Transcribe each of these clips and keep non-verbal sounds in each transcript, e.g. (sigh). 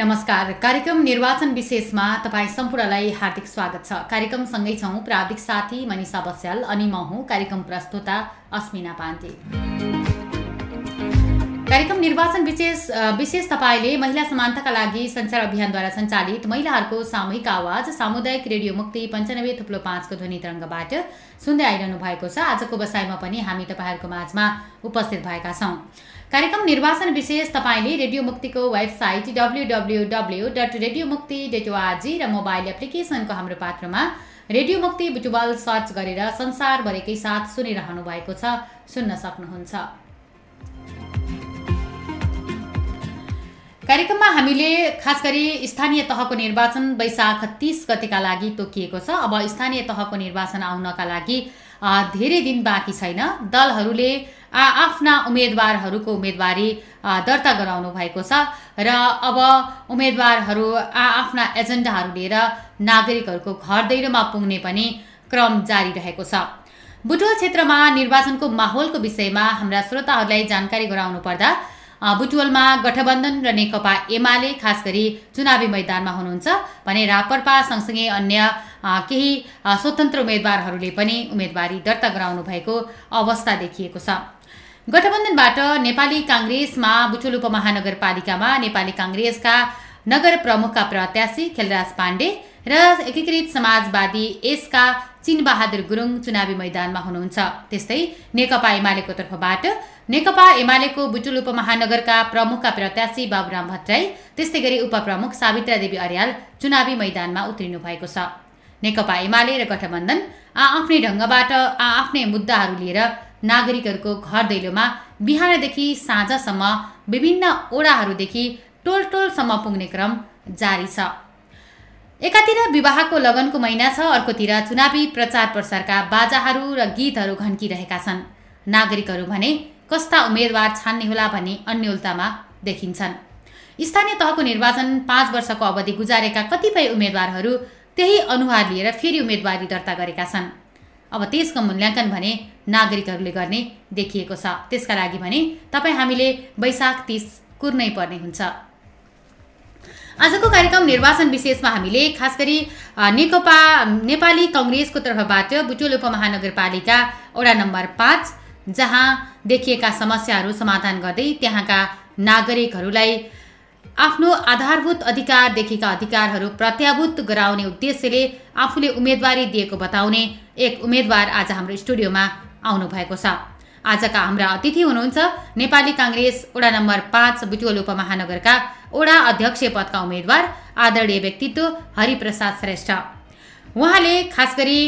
नमस्कार। कार्यक्रम निर्वाचन विशेषमा तपाईँ सम्पूर्णलाई हार्दिक स्वागत छ। कार्यक्रमसँगै छौँ प्राविधिक साथी मनिषा बस्याल अनि म हुँ कार्यक्रम प्रस्तुता अस्मिना पाण्डे कार्यक्रम निर्वाचन विशेष विशेष तपाईँले महिला समानताका लागि सञ्चार अभियानद्वारा सञ्चालित महिलाहरूको सामूहिक आवाज सामुदायिक रेडियो मुक्ति पञ्चानब्बे थुप्लो पाँचको ध्वनि तरङ्गबाट सुन्दै आइरहनु भएको छ। आजको बसाइमा पनि हामी तपाईँहरूको माझमा उपस्थित भएका छौँ। कार्यक्रम निर्वाचन विशेष तपाईँले रेडियो मुक्तिको website W W dot radio Mukti dot O R G र मोबाइल एप्लिकेसनको हाम्रो पात्रमा रेडियो मुक्ति बुटुबल सर्च गरेर संसारभरिकै साथ सुनिरहनु भएको छ सुन्न सक्नुहुन्छ। कार्यक्रममा हामीले खास गरी स्थानीय तहको निर्वाचन वैशाख तिस गतेका लागि तोकिएको छ। अब स्थानीय तहको निर्वाचन आउनका लागि धेरै दिन बाँकी छैन। दलहरूले आफ्ना उम्मेदवारहरूको उम्मेदवारी दर्ता गराउनु भएको छ। र अब उम्मेदवारहरू आफ्ना एजेन्डाहरू लिएर नागरिकहरूको घर दैलोमा पुग्ने पनि क्रम जारी रहेको छ। बुटवल क्षेत्रमा निर्वाचनको माहौलको विषयमा हाम्रा श्रोताहरूलाई जानकारी गराउनु पर्दा बुटवलमा गठबन्धन र नेकपा एमाले खास गरी चुनावी मैदानमा हुनुहुन्छ भने रापरपा सँगसँगै अन्य केही स्वतन्त्र उम्मेदवारहरूले पनि उम्मेदवारी दर्ता गराउनु भएको अवस्था देखिएको छ। गठबन्धनबाट नेपाली काङ्ग्रेसमा बुटुल उपमहानगरपालिकामा नेपाली काङ्ग्रेसका नगर प्रमुखका प्रत्याशी खेलराज पाण्डे र एकीकृत समाजवादी यसका चिनबहादुर गुरुङ चुनावी मैदानमा हुनुहुन्छ। त्यस्तै नेकपा एमालेको तर्फबाट नेकपा एमालेको बुटुल उपमहानगरका प्रमुखका प्रत्याशी बाबुराम भट्टराई त्यस्तै गरी उपप्रमुख सावित्रा देवी अर्याल चुनावी मैदानमा उत्रिनु भएको छ। नेकपा एमाले र गठबन्धन आ आफ्नै ढङ्गबाट आ आफ्नै मुद्दाहरू लिएर नागरिकहरूको घर दैलोमा बिहानदेखि साँझसम्म विभिन्न ओडाहरूदेखि टोल टोलसम्म पुग्ने क्रम जारी छ। एकातिर विवाहको लगनको महिना छ अर्कोतिर चुनावी प्रचार प्रसारका बाजाहरू र गीतहरू घन्किरहेका छन्। नागरिकहरू भने कस्ता उम्मेदवार छान्ने होला भन्ने अन्यलतामा देखिन्छन्। स्थानीय तहको निर्वाचन पाँच वर्षको अवधि गुजारेका कतिपय उम्मेदवारहरू त्यही अनुहार लिएर फेरि उम्मेदवारी दर्ता गरेका छन्। अब त्यसको मूल्याङ्कन भने नागरिकहरूले गर्ने देखिएको छ। त्यसका लागि भने तपाईँ हामीले वैशाख तिस कुर्नै पर्ने हुन्छ। आजको कार्यक्रम निर्वाचन विशेषमा हामीले खास गरी नेकपा नेपाली कङ्ग्रेसको तर्फबाट बुटोल उपमहानगरपालिका वडा नम्बर पाँच जहाँ देखिएका समस्याहरू समाधान गर्दै त्यहाँका नागरिकहरूलाई आफ्नो आधारभूत अधिकारदेखिका अधिकारहरू प्रत्याभूत गराउने उद्देश्यले आफूले उम्मेदवारी दिएको बताउने एक उम्मेदवार आज हाम्रो स्टुडियोमा आउनु भएको छ। आजका हाम्रा अतिथि हुनुहुन्छ नेपाली काङ्ग्रेस वडा नम्बर पाँच बुटवल उपमहानगरका वडा अध्यक्ष पदका उम्मेद्वार आदरणीय व्यक्तित्व हरिप्रसाद श्रेष्ठ। उहाँले खास गरी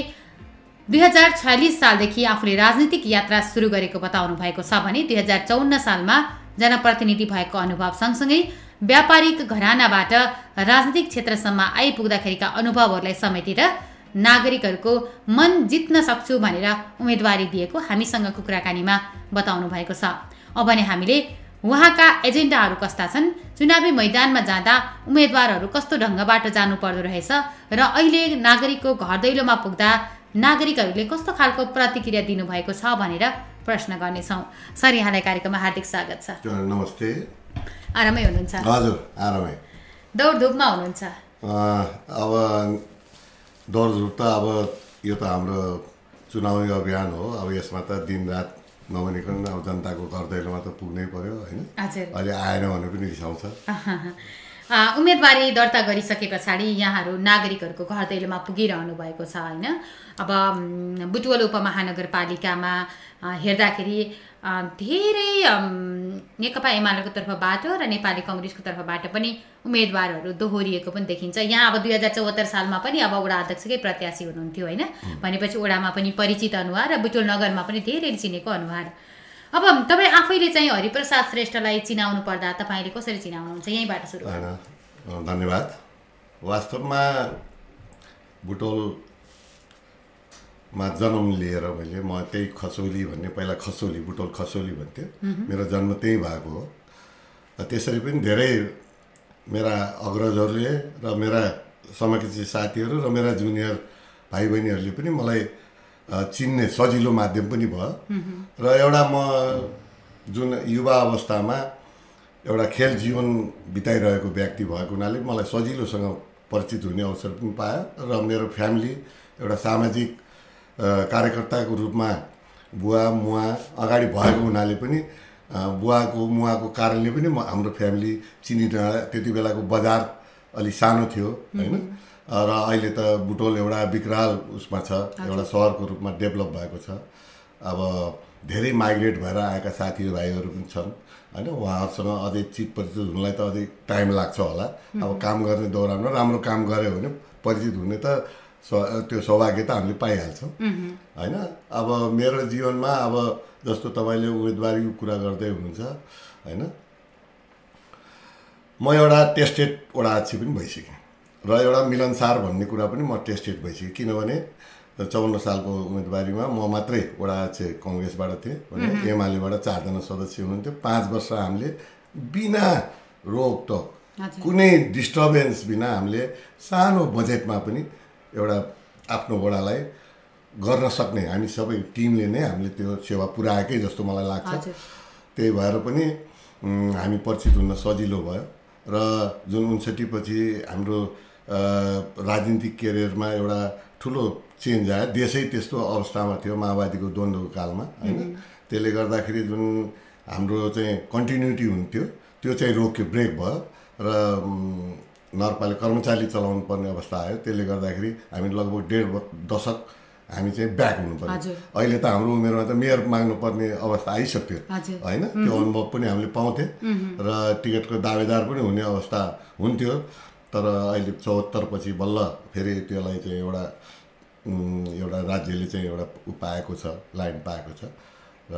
दुई हजार छयालिस सालदेखि आफूले राजनीतिक यात्रा सुरु गरेको बताउनु भएको छ भने दुई हजार चौन्न सालमा जनप्रतिनिधि भएको अनुभव सँगसँगै व्यापारिक घरानाबाट राजनीतिक क्षेत्रसम्म आइपुग्दाखेरिका अनुभवहरूलाई समेटेर नागरिकहरूको मन जित्न सक्छु भनेर उम्मेदवारी दिएको हामीसँगको कुराकानीमा बताउनु भएको छ। अब भने हामीले उहाँका एजेन्डाहरू कस्ता छन्? चुनावी मैदानमा जाँदा उम्मेदवारहरू कस्तो ढङ्गबाट जानु पर्दो रहेछ र अहिले नागरिकको घर दैलोमा पुग्दा नागरिकहरूले कस्तो खालको प्रतिक्रिया दिनुभएको छ भनेर प्रश्न गर्नेछौँ। सर यहाँलाई कार्यक्रममा हार्दिक स्वागत छ। नमस्ते। आरामै हुनुहुन्छ। हजुर आरामै। दौडधुपमा हुनुहुन्छ। अब दौडधुप त अब यो त हाम्रो चुनावी अभियान हो। अब यसमा त दिनरात नभनिकन अब जनताको घर दैलोमा त पुग्नै पर्यो होइन? अहिले आएन भने पनि रिसाउँछ। उम्मेदवारी दर्ता गरिसके पछाडि यहाँहरू नागरिकहरूको घर दैलोमा पुगिरहनु भएको छ होइन? अब बुटवल उपमहानगरपालिकामा हेर्दाखेरि धेरै नेकपा एमालेको तर्फबाट र नेपाली कङ्ग्रेसको तर्फबाट पनि उम्मेदवारहरू दोहोरिएको पनि देखिन्छ। यहाँ अब दुई हजार चौहत्तर सालमा पनि अब वडा अध्यक्षकै प्रत्याशी हुनुहुन्थ्यो होइन? भनेपछि वडामा पनि परिचित अनुहार र बुटवल नगरमा पनि धेरै चिनेको अनुहार। अब तपाईँ आफैले चाहिँ हरिप्रसाद श्रेष्ठलाई चिनाउनु पर्दा तपाईँले कसरी चिनाउनुहुन्छ? यहीँबाट सुरु धन्यवाद। वास्तवमा बुटोलमा जन्म लिएर मैले म त्यही खसोली भन्ने पहिला खसोली बुटोल खसोली भन्थ्यो मेरो जन्म त्यहीँ भएको हो। त्यसरी पनि धेरै मेरा अग्रजहरूले र मेरा समकक्षी साथीहरू र मेरा जुनियर भाइ बहिनीहरूले पनि मलाई चिन्ने सजिलो माध्यम पनि भयो। र एउटा म जुन युवा अवस्थामा एउटा खेल जीवन बिताइरहेको व्यक्ति भएको हुनाले मलाई सजिलोसँग परिचित हुने अवसर पनि पायो। र मेरो फ्यामिली एउटा सामाजिक कार्यकर्ताको रूपमा बुवा मुवा अगाडि भएको हुनाले पनि बुवाको मुवाको कारणले पनि म हाम्रो फ्यामिली चिनी डाँडा त्यति बेलाको बजार अलिक सानो थियो होइन? र अहिले त बुटोल एउटा विकराल उसमा छ एउटा सहरको रूपमा डेभलप भएको छ। अब धेरै माइग्रेट भएर आएका साथीभाइहरू पनि छन् होइन? उहाँहरूसँग अझै चित परिचित हुनलाई त अझै टाइम लाग्छ होला। अब काम गर्ने दौरानमा राम्रो काम गऱ्यो भने परिचित हुने त स- त्यो सौभाग्य त हामीले पाइहाल्छौँ। होइन? अब मेरो जीवनमा अब जस्तो तपाईँले उम्मेदवारीको कुरा गर्दै हुनुहुन्छ होइन? म एउटा टेस्टेड अध्यक्ष पनि भइसकेँ र एउटा मिलनसार भन्ने कुरा पनि म टेस्टेड भइसकेँ। किनभने चौन्न सालको उम्मेदवारीमा म मात्रै वडा अध्यक्ष कङ्ग्रेसबाट थिएँ भने एमालेबाट चारजना सदस्य हुनुहुन्थ्यो। पाँच वर्ष हामीले बिना रोकटोक। कुनै डिस्टर्बेन्स बिना हामीले सानो बजेटमा पनि एउटा आफ्नो वडालाई गर्न सक्ने। हामी सबै टिमले नै हामीले त्यो सेवा पुऱ्याएकै जस्तो मलाई लाग्छ। त्यही भएर पनि हामी परिचित हुन सजिलो भयो र जुन उन्सठी पछि हाम्रो राजनीतिक करियरमा एउटा ठुलो चेन्ज आयो। देशै त्यस्तो अवस्थामा थियो माओवादीको द्वन्द्वको कालमा होइन? त्यसले गर्दाखेरि जुन हाम्रो चाहिँ कन्टिन्युटी हुन्थ्यो त्यो चाहिँ रोक्यो ब्रेक भयो र नगरपालिका कर्मचारी चलाउनु पर्ने अवस्था आयो। त्यसले गर्दाखेरि हामी लगभग डेढ दशक हामी चाहिँ ब्याक हुनुपर्ने हजुर। अहिले त हाम्रो उमेरमा त मेयर माग्नुपर्ने अवस्था आइसक्यो। होइन? त्यो अनुभव पनि हामीले पाउँथ्यौँ। र टिकटको दावेदार पनि हुने अवस्था हुन्थ्यो। तर अहिले चौहत्तर पछि बल्ल फेरि त्यसलाई चाहिँ एउटा एउटा राज्यले चाहिँ एउटा पाएको छ लाइन पाएको छ। र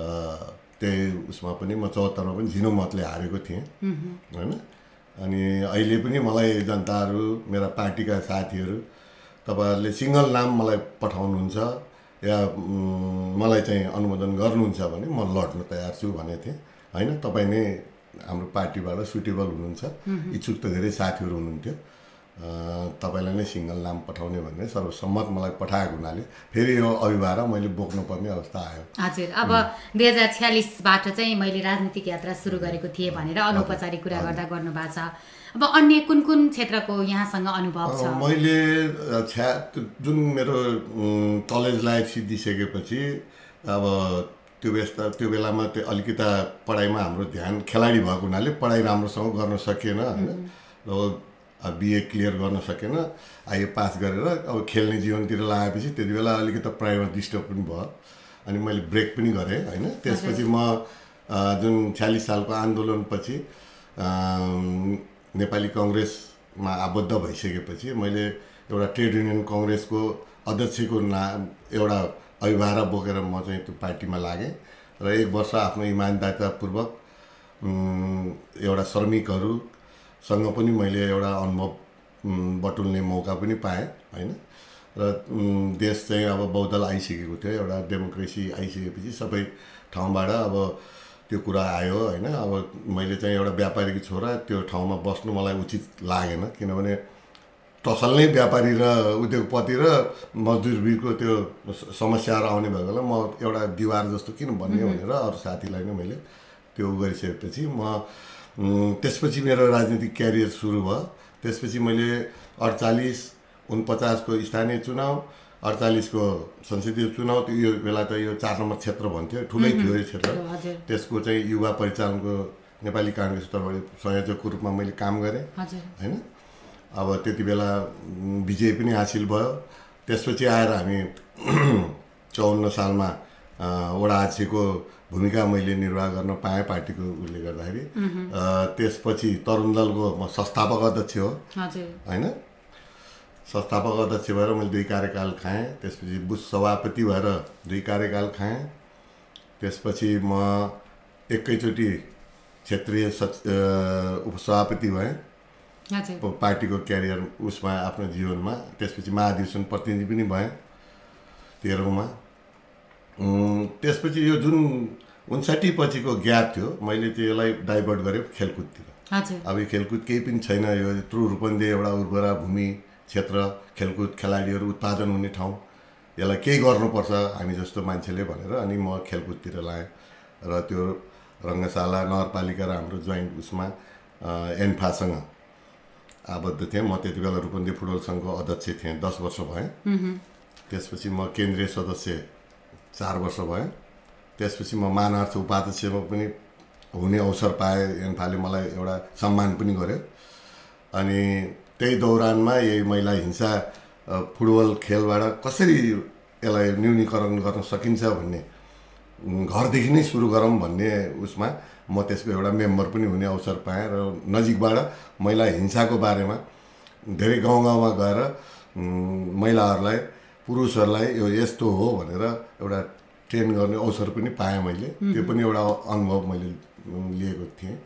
त्यही उसमा पनि म चौहत्तरमा पनि झिनो मतले हारेको थिएँ। होइन? अनि अहिले पनि मलाई जनताहरू मेरा पार्टीका साथीहरू तपाईँहरूले सिङ्गल नाम मलाई पठाउनुहुन्छ या मलाई चाहिँ अनुमोदन गर्नुहुन्छ भने म लड्न तयार छु भनेको थिएँ। होइन तपाईँ नै हाम्रो पार्टीबाट सुटेबल हुनुहुन्छ। इच्छुक त धेरै साथीहरू हुनुहुन्थ्यो। तपाईँलाई नै सिङ्गल नाम पठाउने भन्ने सर्वसम्मत मलाई पठाएको हुनाले फेरि यो अभिभार मैले बोक्नुपर्ने अवस्था आयो। हजुर अब दुई हजार छ्यालिसबाट चाहिँ मैले राजनीतिक यात्रा सुरु गरेको थिएँ भनेर अनौपचारिक कुरा गर्दा गर्नुभएको छ। अब अन्य कुन कुन क्षेत्रको यहाँसँग अनुभव छ? मैले छ्या जुन मेरो कलेज लाइफ सिद्धिसकेपछि अब त्यो व्यस्त त्यो बेलामा त्यो अलिकता पढाइमा हाम्रो ध्यान खेलाडी भएको हुनाले पढाइ राम्रोसँग गर्न सकिएन होइन? र बिए क्लियर गर्न सकेन। आइए पास गरेर अब खेल्ने जीवनतिर लगाएपछि त्यति बेला अलिकति पढाइमा डिस्टर्ब पनि भयो। अनि मैले ब्रेक पनि गरेँ होइन? त्यसपछि म जुन छ्यालिस सालको आन्दोलनपछि नेपाली कङ्ग्रेसमा आबद्ध भइसकेपछि मैले एउटा ट्रेड युनियन कङ्ग्रेसको अध्यक्षको नाम एउटा अभिभारा बोकेर म चाहिँ त्यो पार्टीमा लागेँ। र एक वर्ष आफ्नो इमान्दारितापूर्वक एउटा श्रमिकहरूसँग पनि मैले एउटा अनुभव बटुल्ने मौका पनि पाएँ होइन? र देश चाहिँ अब बहुदल आइसकेको थियो एउटा डेमोक्रेसी आइसकेपछि सबै ठाउँबाट अब त्यो कुरा आयो होइन? अब मैले चाहिँ एउटा व्यापारीको छोरा त्यो ठाउँमा बस्नु मलाई उचित लागेन किनभने टसल नै व्यापारी र उद्योगपति र मजदुरवीरको त्यो समस्याहरू आउने भएको बेला म एउटा दिवार जस्तो किन भन्ने भनेर अरू साथीलाई नै मैले त्यो गरिसकेपछि म त्यसपछि मेरो राजनीतिक क्यारियर सुरु भयो। त्यसपछि मैले अडचालिस उनपचासको स्थानीय चुनाव अडचालिसको संसदीय चुनाव त्यो यो बेला त यो चार नम्बर क्षेत्र भन्थ्यो ठुलै थियो यो क्षेत्र। त्यसको चाहिँ युवा परिचालनको नेपाली काङ्ग्रेस तर्फबाट संयोजकको रूपमा मैले काम गरेँ। होइन? अब त्यति बेला विजय पनि हासिल भयो। त्यसपछि आएर हामी (clears throat) चौन्न सालमा वडा अध्यक्षको भूमिका मैले निर्वाह गर्न पाएँ पार्टीको उसले गर्दाखेरि। त्यसपछि तरुण दलको म संस्थापक अध्यक्ष हो। होइन? संस्थापक अध्यक्ष भएर मैले दुई कार्यकाल खाएँ त्यसपछि बुथ सभापति भएर दुई कार्यकाल खाएँ त्यसपछि म एकैचोटि क्षेत्रीय सच उपसभापति भएँ। पार्टीको क्यारियर उसमा आफ्नो जीवनमा त्यसपछि महाधिवेशन प्रतिनिधि पनि भएँ तेह्रौँमा। त्यसपछि यो जुन उन्साठी पछिको ग्याप थियो। मैले त्यसलाई डाइभर्ट गरेँ खेलकुदतिर। अब यो खेलकुद केही पनि छैन। यो यत्रो रूपन्देही एउटा उर्वरा भूमि क्षेत्र खेलकुद खेलाडीहरू उत्पादन हुने ठाउँ। यसलाई केही गर्नुपर्छ हामी जस्तो मान्छेले भनेर अनि म खेलकुदतिर लाएँ। र त्यो रङ्गशाला नगरपालिका र हाम्रो जोइन्ट उसमा एन्फासँग आबद्ध थिएँ। म त्यति बेला रूपन्दी फुटबल सङ्घको अध्यक्ष थिएँ। दस वर्ष भएँ। त्यसपछि म केन्द्रीय सदस्य चार वर्ष भएँ। त्यसपछि म मानार्थ उपाध्यक्षमा पनि हुने अवसर पाएँ। एन्फाले मलाई एउटा सम्मान पनि गर्यो। अनि त्यही दौरानमा यही महिला हिंसा फुटबल खेलबाट कसरी यसलाई न्यूनीकरण गर्न सकिन्छ भन्ने घरदेखि नै सुरु गरौँ भन्ने उसमा म त्यसको एउटा मेम्बर पनि हुने अवसर पाएँ र नजिकबाट महिला हिंसाको बारेमा धेरै गाउँ गाउँमा गएर महिलाहरूलाई पुरुषहरूलाई यो यस्तो हो भनेर एउटा ट्रेन गर्ने अवसर पनि पाएँ मैले। त्यो पनि एउटा अनुभव मैले लिएको थिएँ।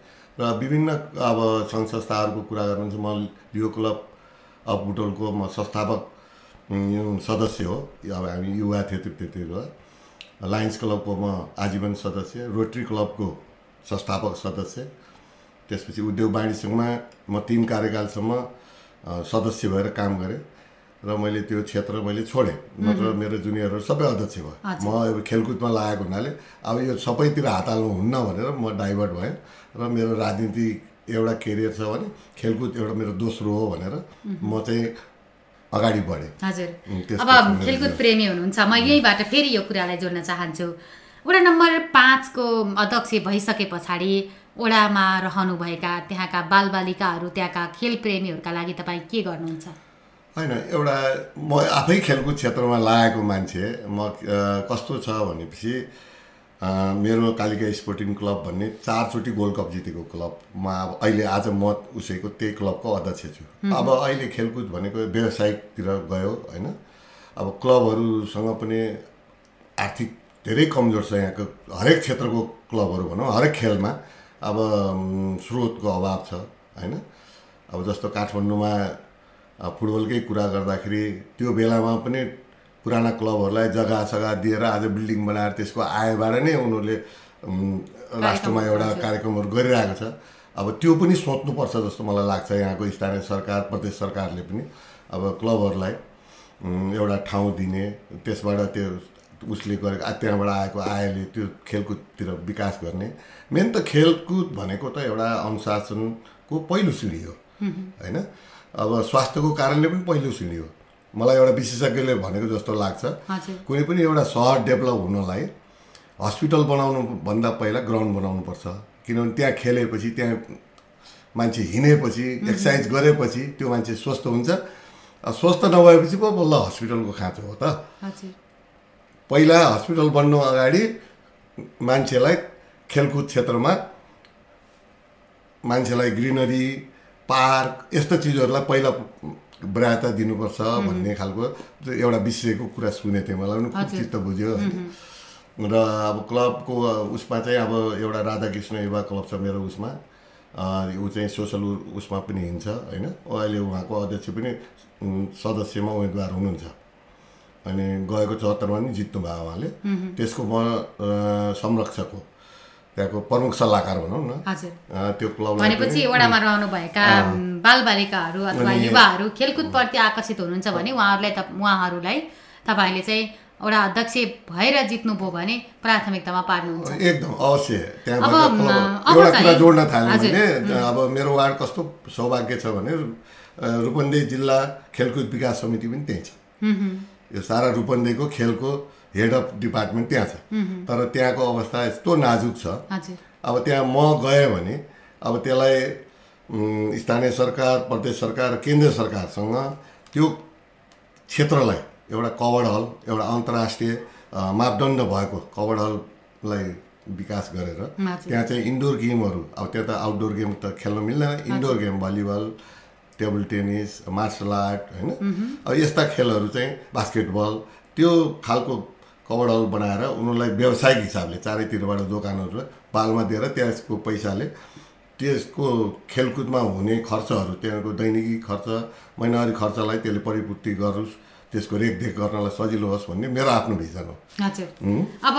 र विभिन्न अब सङ्घ संस्थाहरूको कुरा गर्नु चाहिँ म यो क्लब अफ बुटोलको म संस्थापक सदस्य हो। अब हामी युवा थियौँ त्यो त्यति बेला लायन्स क्लबको म आजीवन सदस्य रोटरी क्लबको संस्थापक सदस्य। त्यसपछि उद्योग वाणिज्य सङ्घमा म तिन कार्यकालसम्म सदस्य भएर काम गरेँ। र मैले त्यो क्षेत्र मैले छोडेँ। नत्र मेरो जुनियरहरू सबै अध्यक्ष भयो। म अब खेलकुदमा लागेको हुनाले अब यो सबैतिर हात हाल्नु हुन्न भनेर म डाइभर्ट भएँ र मेरो राजनीति एउटा केरियर छ भने खेलकुद एउटा मेरो दोस्रो हो भनेर म चाहिँ अगाडि बढेँ। हजुर। अब खेलकुद प्रेमी हुनुहुन्छ म यहीँबाट फेरि यो कुरालाई जोड्न चाहन्छु। वडा नम्बर पाँचको अध्यक्ष भइसके पछाडि वडामा रहनुभएका त्यहाँका बालबालिकाहरू त्यहाँका खेल प्रेमीहरूका लागि तपाईँ के गर्नुहुन्छ? होइन एउटा म आफै खेलकुद क्षेत्रमा लागेको मान्छे म कस्तो छ भनेपछि मेरो कालिका स्पोर्टिङ क्लब भन्ने चारचोटि गोल्ड कप जितेको क्लबमा अब अहिले आज म उसैको त्यही क्लबको अध्यक्ष छु। अब अहिले खेलकुद भनेको व्यावसायिकतिर गयो होइन। अब क्लबहरूसँग पनि आर्थिक धेरै कमजोर छ यहाँको हरेक क्षेत्रको क्लबहरू भनौँ हरेक खेलमा अब स्रोतको अभाव छ होइन। अब जस्तो काठमाडौँमा फुटबलकै कुरा गर्दाखेरि त्यो बेलामा पनि पुराना क्लबहरूलाई जग्गा सग्गा दिएर आज बिल्डिङ बनाएर त्यसको आयबाट नै उनीहरूले राष्ट्रमा एउटा। कार्यक्रमहरू गरिरहेको छ। अब त्यो पनि सोच्नुपर्छ जस्तो मलाई लाग्छ यहाँको स्थानीय सरकार प्रदेश सरकारले पनि। अब क्लबहरूलाई एउटा ठाउँ दिने त्यसबाट त्यो उसले गरेको त्यहाँबाट आएको आयले त्यो खेलकुदतिर विकास गर्ने। मेन त खेलकुद भनेको त एउटा अनुशासनको पहिलो सिँढी हो। होइन? अब स्वास्थ्यको कारणले पनि पहिलो हो। मलाई एउटा विशेषज्ञले भनेको जस्तो लाग्छ। कुनै पनि एउटा सहर डेभलप हुनलाई हस्पिटल बनाउनु भन्दा पहिला ग्राउन्ड बनाउनुपर्छ। किनभने त्यहाँ खेलेपछि त्यहाँ मान्छे हिँडेपछि एक्सर्साइज गरेपछि त्यो मान्छे स्वस्थ हुन्छ। स्वस्थ नभएपछि पो बल्ल हस्पिटलको खाँचो हो त। पहिला हस्पिटल बन्नु अगाडि मान्छेलाई खेलकुद क्षेत्रमा मान्छेलाई ग्रिनरी पार्क यस्तो चिजहरूलाई पहिला प्रायता दिनुपर्छ भन्ने खालको एउटा विषयको कुरा सुनेको थिएँ मलाई। पनि खुब। चित्त बुझ्यो। र अब क्लबको उसमा चाहिँ अब एउटा राधाकृष्ण युवा क्लब छ मेरो उसमा। ऊ चाहिँ सोसल उसमा पनि हिँड्छ होइन? अहिले उहाँको अध्यक्ष पनि सदस्यमा उम्मेदवार हुनुहुन्छ। अनि गएको चौहत्तरमा पनि जित्नु भयो उहाँले त्यसको म संरक्षक हो। त्यहाँको प्रमुख सल्लाहकार भनौँ न। त्यो क्लबलाई भनेपछि वडामा रहनुभएका बालबालिकाहरू अथवा युवाहरू खेलकुदप्रति आकर्षित हुनुहुन्छ भने उहाँहरूलाई त उहाँहरूलाई तपाईँहरूले चाहिँ एउटा अध्यक्ष भएर जित्नुभयो भने प्राथमिकतामा पार्नुहुन्छ। एकदम अवश्य। क्लब- अब एउटा कुरा जोड्न थालेँ हजुर, मैले अब मेरो वार्ड कस्तो सौभाग्य छ भने रूपन्देही जिल्ला खेलकुद विकास समिति पनि त्यहीँ छ। यो सारा रूपन्देहीको खेलको हेड अफ डिपार्टमेन्ट त्यहाँ छ। तर त्यहाँको अवस्था यस्तो नाजुक छ। अब त्यहाँ म गएँ भने अब त्यसलाई स्थानीय सरकार प्रदेश सरकार केन्द्र सरकारसँग त्यो क्षेत्रलाई एउटा कभर्ड हल एउटा अन्तर्राष्ट्रिय मापदण्ड भएको कभर्ड हललाई विकास गरेर। त्यहाँ चाहिँ इन्डोर गेमहरू अब त्यहाँ त आउटडोर गेम त खेल्न मिल्दैन। Indoor game volleyball table tennis martial art होइन? अब यस्ता खेलहरू चाहिँ बास्केटबल त्यो खालको कभर्ड हल बनाएर उनीहरूलाई व्यावसायिक हिसाबले चारैतिरबाट दोकानहरू पालमा दिएर त्यसको पैसाले त्यसको खेलकुदमा हुने खर्चहरू त्यहाँको दैनिकी खर्च महिनावारी खर्चलाई त्यसले परिपूर्ति गरोस् त्यसको रेखदेख गर्नलाई सजिलो होस् भन्ने मेरो आफ्नो भिजन हो। हजुर। अब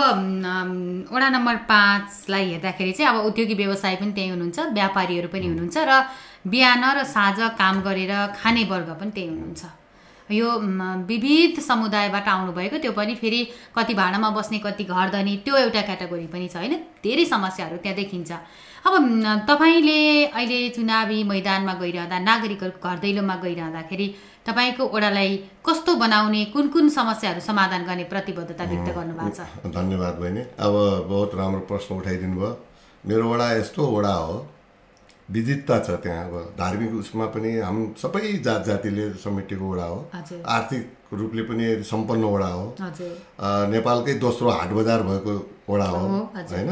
वडा नम्बर पाँचलाई हेर्दाखेरि चाहिँ अब उद्योगी व्यवसाय पनि त्यही हुनुहुन्छ व्यापारीहरू पनि हुनुहुन्छ र बिहान र साँझ काम गरेर खाने वर्ग पनि त्यही हुनुहुन्छ। यो विविध समुदायबाट आउनुभएको त्यो पनि फेरि कति भाडामा बस्ने कति घर धनी त्यो एउटा क्याटेगोरी पनि छ होइन? धेरै समस्याहरू त्यहाँ देखिन्छ। अब तपाईँले अहिले चुनावी मैदानमा गइरहँदा नागरिकहरूको घर दैलोमा गइरहँदाखेरि तपाईँको ओडालाई कस्तो बनाउने कुन कुन समस्याहरू समाधान गर्ने प्रतिबद्धता व्यक्त गर्नुभएको छ? धन्यवाद बहिनी। अब बहुत राम्रो प्रश्न उठाइदिनु भयो मेरो वडा यस्तो वडा हो विविधता छ त्यहाँ अब धार्मिक उसमा पनि हाम सबै जात जातिले समेटिएको वडा हो। आर्थिक रूपले पनि सम्पन्न वडा हो। नेपालकै दोस्रो हाट बजार भएको वडा हो। होइन?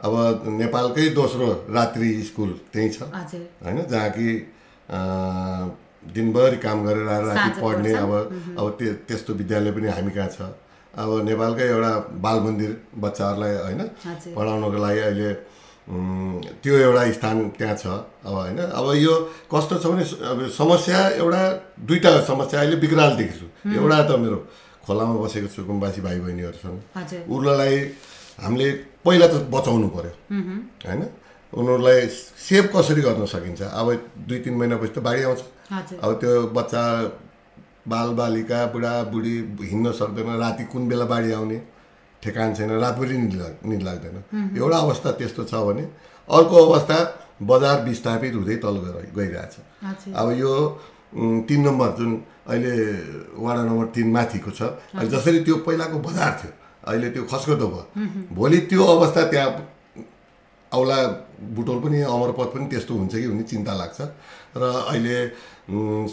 अब नेपालकै दोस्रो रात्रि स्कुल त्यहीँ छ होइन? जहाँ कि दिनभरि काम गरेर आएर राति पढ्ने। अब अब त्यो त्यस्तो विद्यालय पनि हामी कहाँ छ। अब नेपालकै एउटा बाल मन्दिर बच्चाहरूलाई होइन? पढाउनको लागि अहिले त्यो एउटा स्थान त्यहाँ छ। अब होइन अब यो कस्तो छ भने अब समस्या एउटा दुईवटा समस्या अहिले विकराल देख्छु एउटा त मेरो खोलामा बसेको सुकुम्बासी भाइ बहिनीहरू छन् हजुर। उनीहरूलाई हामीले पहिला त बचाउनु पर्यो। होइन? उनीहरूलाई सेभ कसरी गर्न सकिन्छ? अब दुई तिन महिनापछि त बाढी आउँछ। अब त्यो बच्चा बालबालिका बुढाबुढी हिँड्न सक्दैन राति कुन बेला बाढी आउने? ठेकान छैन रातभरि निद लाग निद लाग्दैन एउटा अवस्था त्यस्तो छ भने अर्को अवस्था बजार विस्थापित हुँदै तल गएर गइरहेछ। अब यो तिन नम्बर जुन अहिले वडा नम्बर तिन माथिको छ जसरी त्यो पहिलाको बजार थियो अहिले त्यो खस्कदो भयो। भोलि त्यो अवस्था त्यहाँ औला बुटोल पनि अमरपथ पनि त्यस्तो हुन्छ कि भन्ने चिन्ता लाग्छ। र अहिले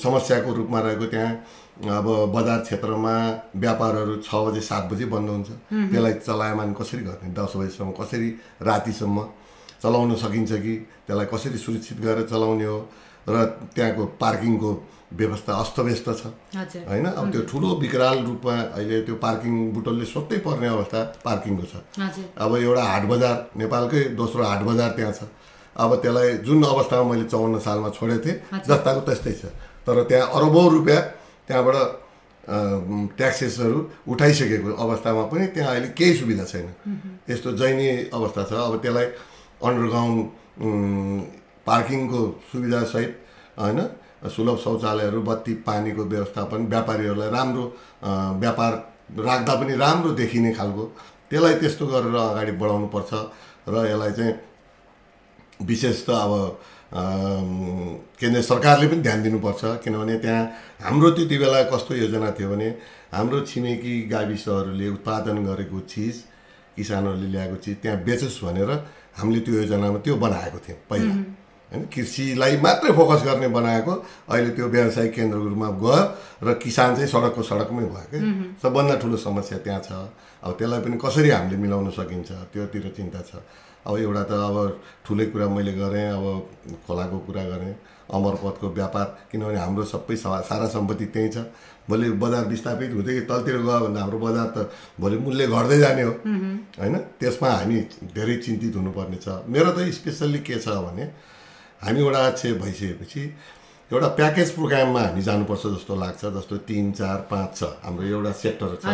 समस्याको रूपमा रहेको त्यहाँ अब बजार क्षेत्रमा व्यापारहरू छ बजे सात बजे बन्द हुन्छ। त्यसलाई चलायमान कसरी गर्ने? दस बजीसम्म कसरी रातिसम्म चलाउन सकिन्छ कि? त्यसलाई कसरी सुरक्षित गरेर चलाउने हो? र त्यहाँको पार्किङको व्यवस्था अस्तव्यस्त छ। होइन? अब त्यो ठुलो विकराल रूपमा अहिले त्यो पार्किङ बुटोलले सोध्नै पर्ने अवस्था पार्किङको छ। अब एउटा हाट बजार नेपालकै दोस्रो हाट बजार त्यहाँ छ। अब त्यसलाई जुन अवस्थामा मैले चौन्न सालमा छोडेको थिएँ। जस्ताको त्यस्तै छ। तर त्यहाँ अरबौँ रुपियाँ त्यहाँबाट ट्याक्सेसहरू उठाइसकेको अवस्थामा पनि त्यहाँ अहिले केही सुविधा छैन। यस्तो दयनीय अवस्था छ। अब त्यसलाई अन्डरग्राउन्ड पार्किङको सुविधासहित होइन सुलभ शौचालयहरू बत्ती पानीको व्यवस्थापन व्यापारीहरूलाई राम्रो व्यापार राख्दा पनि राम्रो देखिने खालको त्यसलाई त्यस्तो गरेर अगाडि बढाउनुपर्छ। र यसलाई चाहिँ विशेष त अब केन्द्र सरकारले पनि ध्यान दिनुपर्छ किनभने त्यहाँ हाम्रो त्यति बेला कस्तो योजना थियो भने हाम्रो छिमेकी गाविसहरूले उत्पादन गरेको चिज किसानहरूले ल्याएको चिज त्यहाँ बेचोस् भनेर हामीले त्यो योजनामा त्यो बनाएको थियौँ पहिला। होइन कृषिलाई मात्रै फोकस गर्ने बनाएको अहिले त्यो व्यावसायिक केन्द्रको रूपमा गयो र किसान चाहिँ सडकको सडकमै भयो कि सबभन्दा ठुलो समस्या त्यहाँ छ। अब त्यसलाई पनि कसरी हामीले मिलाउन सकिन्छ त्योतिर चिन्ता छ। अब एउटा त अब ठुलै कुरा मैले गरेँ अब खोलाको कुरा गरेँ अमरपथको व्यापार किनभने हाम्रो सबै सारा सम्पत्ति त्यहीँ छ। भोलि बजार विस्थापित हुँदै तलतिर गयो भने हाम्रो बजार त भोलि मूल्य घट्दै जाने हो। होइन? त्यसमा हामी धेरै चिन्तित हुनुपर्ने छ। मेरो त स्पेसल्ली के छ भने हामी एउटा क्षे भइसकेपछि एउटा प्याकेज प्रोग्राममा हामी जानुपर्छ जस्तो लाग्छ जस्तो तिन चार पाँच छ। हाम्रो एउटा सेक्टर छ।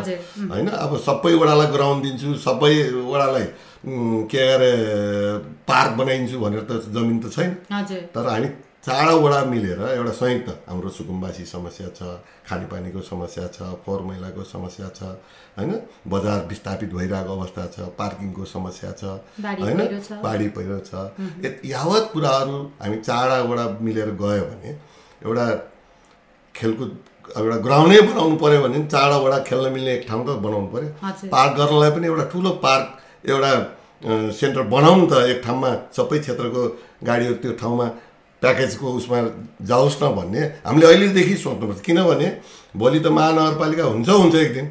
होइन? अब सबै वडालाई ग्राउन्ड दिन्छु सबै वडालाई उम्, के अरे पार्क बनाइदिन्छु भनेर त जमिन त छैन। तर हामी चारवटा वडा मिलेर एउटा संयुक्त हाम्रो सुकुम्बासी समस्या छ खानेपानीको समस्या छ फोहोर मैलाको समस्या छ होइन? बजार विस्थापित भइरहेको अवस्था छ पार्किङको समस्या छ होइन। बाढी पहिरो छ। यावत कुराहरू हामी चारवटा मिलेर गयो भने एउटा खेलकुद एउटा ग्राउन्डै बनाउनु पऱ्यो भने पनि चारवटा खेल्न मिल्ने एक ठाउँ त बनाउनु पऱ्यो पार्क गर्नलाई पनि एउटा ठुलो पार्क एउटा सेन्टर बनाउनु त एक ठाउँमा सबै क्षेत्रको गाडीहरू त्यो ठाउँमा प्याकेजको उसमा जाओस् न भन्ने। हामीले अहिलेदेखि सोच्नुपर्छ किनभने भोलि त महानगरपालिका हुन्छ हुन्छ एक दिन।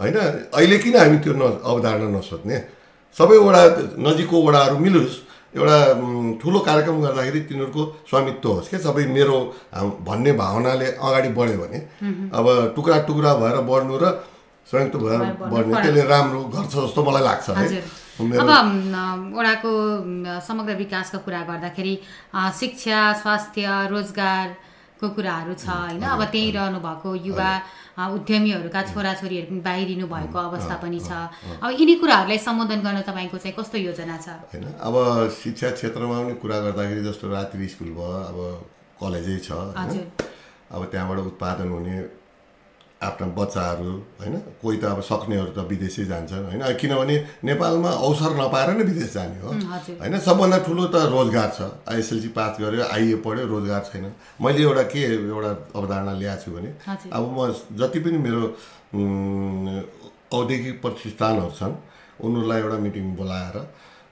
होइन? अहिले किन हामी त्यो न अवधारणा नसोच्ने सबै वडा नजिकको वडाहरू मिलोस्। एउटा ठुलो कार्यक्रम गर्दाखेरि तिनीहरूको स्वामित्व होस् क्या। सबै मेरो भन्ने भावनाले अगाडि बढ्यो भने। अब टुक्रा टुक्रा भएर बढ्नु र संयुक्त भएर बढ्नु। त्यसले राम्रो गर्छ जस्तो मलाई लाग्छ है। अब म, समग्र विकासको कुरा गर्दाखेरि शिक्षा स्वास्थ्य रोजगारको कुराहरू छ होइन? अब त्यहीँ रहनु भएको युवा उद्यमीहरूका छोराछोरीहरू पनि बाहिरिनु भएको अवस्था पनि छ। अब यिनी कुराहरूलाई सम्बोधन गर्न तपाईँको चाहिँ कस्तो योजना छ? होइन अब शिक्षा क्षेत्रमा पनि कुरा गर्दाखेरि जस्तो रात्रि स्कुल भयो अब कलेजै छ अब त्यहाँबाट उत्पादन हुने आफ्ना बच्चाहरू होइन? कोही त अब सक्नेहरू त विदेशै जान्छन् होइन? किनभने नेपालमा अवसर नपाएर नै विदेश जाने हो। होइन? सबभन्दा ठुलो त रोजगार छ। एसएलसी पास गऱ्यो आइए पढ्यो रोजगार छैन। मैले एउटा के एउटा अवधारणा ल्याएको छु भने अब म जति पनि मेरो औद्योगिक प्रतिष्ठानहरू छन् उनीहरूलाई एउटा मिटिङ बोलाएर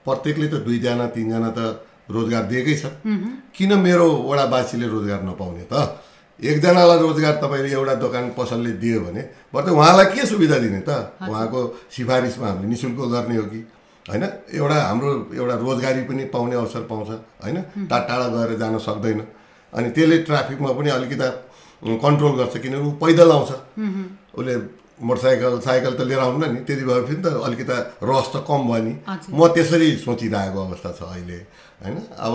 प्रत्येकले त दुईजना तिनजना त रोजगार दिएकै छ। किन मेरो वडावासीले रोजगार नपाउने त? एकजनालाई रोजगार तपाईँले एउटा दोकान पसलले दियो भने बरु त उहाँलाई के सुविधा दिने त? उहाँको सिफारिसमा हामीले नि शुल्क गर्ने हो कि? होइन? एउटा हाम्रो एउटा रोजगारी पनि पाउने अवसर पाउँछ होइन? टाढा टाढा गएर जान सक्दैन। अनि त्यसले ट्राफिकमा पनि अलिकति कन्ट्रोल गर्छ किनभने ऊ पैदल आउँछ। उसले मोटरसाइकल साइकल त लिएर आउन्न नि। त्यति भए फेरि त अलिकति रस त कम भयो नि। म त्यसरी सोचिरहेको अवस्था छ अहिले होइन? अब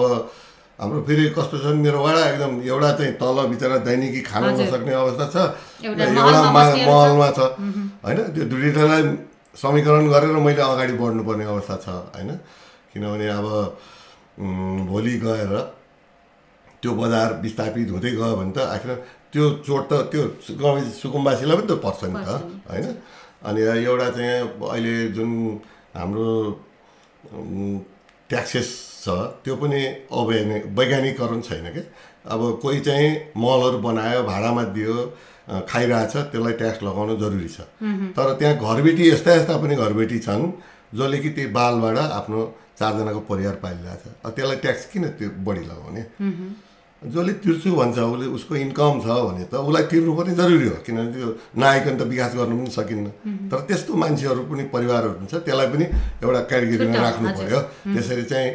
हाम्रो फेरि कस्तो छ मेरो वडा एकदम एउटा चाहिँ तल बिचरा दैनिकी खान। नसक्ने अवस्था छ एउटा महलमा छ। महलमा छ होइन त्यो दुईवटालाई समीकरण गरेर मैले अगाडि बढ्नुपर्ने अवस्था छ होइन किनभने अब भोलि गएर त्यो बजार विस्थापित हुँदै गयो भने त आखिर त्यो चोट त त्यो गाउँ सुकुम्बासीलाई पनि त पर्छ नि त। होइन अनि एउटा चाहिँ अहिले जुन हाम्रो ट्याक्सेस छ त्यो पनि अवैज्ञानिक वैज्ञानिकरण छैन क्या अब कोही चाहिँ मलहरू बनायो भाडामा दियो खाइरहेछ त्यसलाई ट्याक्स लगाउनु जरुरी छ। तर त्यहाँ घरबेटी यस्ता यस्ता पनि घरबेटी छन् जसले कि त्यो बालबाट आफ्नो चारजनाको परिवार पालिरहेछ। त्यसलाई ट्याक्स किन त्यो बढी लगाउने? जसले तिर्छु भन्छ उसले उसको इन्कम छ भने त उसलाई तिर्नु पनि जरुरी हो किनभने त्यो नआइकन त विकास गर्नु पनि सकिन्न। तर त्यस्तो मान्छेहरू पनि परिवारहरू हुन्छ त्यसलाई पनि एउटा क्याटेगोरीमा राख्नु। पर्यो। त्यसरी चाहिँ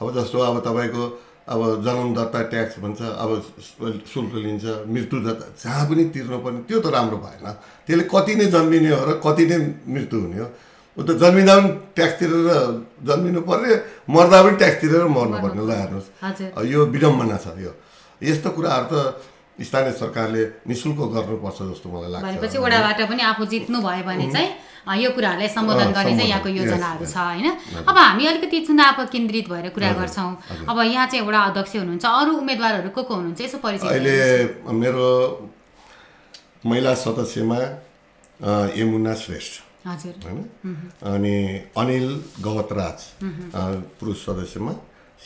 अब जस्तो अब तपाईँको अब जन्मदत्ता ट्याक्स भन्छ अब शुल्क लिन्छ मृत्यु दत्ता जहाँ पनि तिर्नुपर्ने त्यो त राम्रो भएन। त्यसले कति नै जन्मिने हो र कति नै मृत्यु हुने हो ऊ त जन्मिँदा पनि ट्याक्स तिरेर जन्मिनु पर्ने मर्दा पनि ट्याक्स तिरेर मर्नुपर्ने ल हेर्नुहोस्। यो विडम्बना छ यो। यस्तो कुराहरू त स्थानीय सरकारले नि शुल्क गर्नुपर्छ जस्तो मलाई लाग्छ। भनेपछि वडाबाट पनि आफू जित्नु भयो भने चाहिँ यो कुराहरूलाई सम्बोधन गर्ने चाहिँ यहाँको योजनाहरू. छ होइन। अब हामी अलिकति चुनाव केन्द्रित भएर कुरा गर्छौँ। अब यहाँ चाहिँ एउटा अध्यक्ष हुनुहुन्छ अरू उम्मेदवारहरू को को हुनुहुन्छ? यसो परिचय अहिले। मेरो महिला सदस्यमा यमुना श्रेष्ठ। हजुर। होइन? अनि अनिल गवतराज पुरुष सदस्यमा।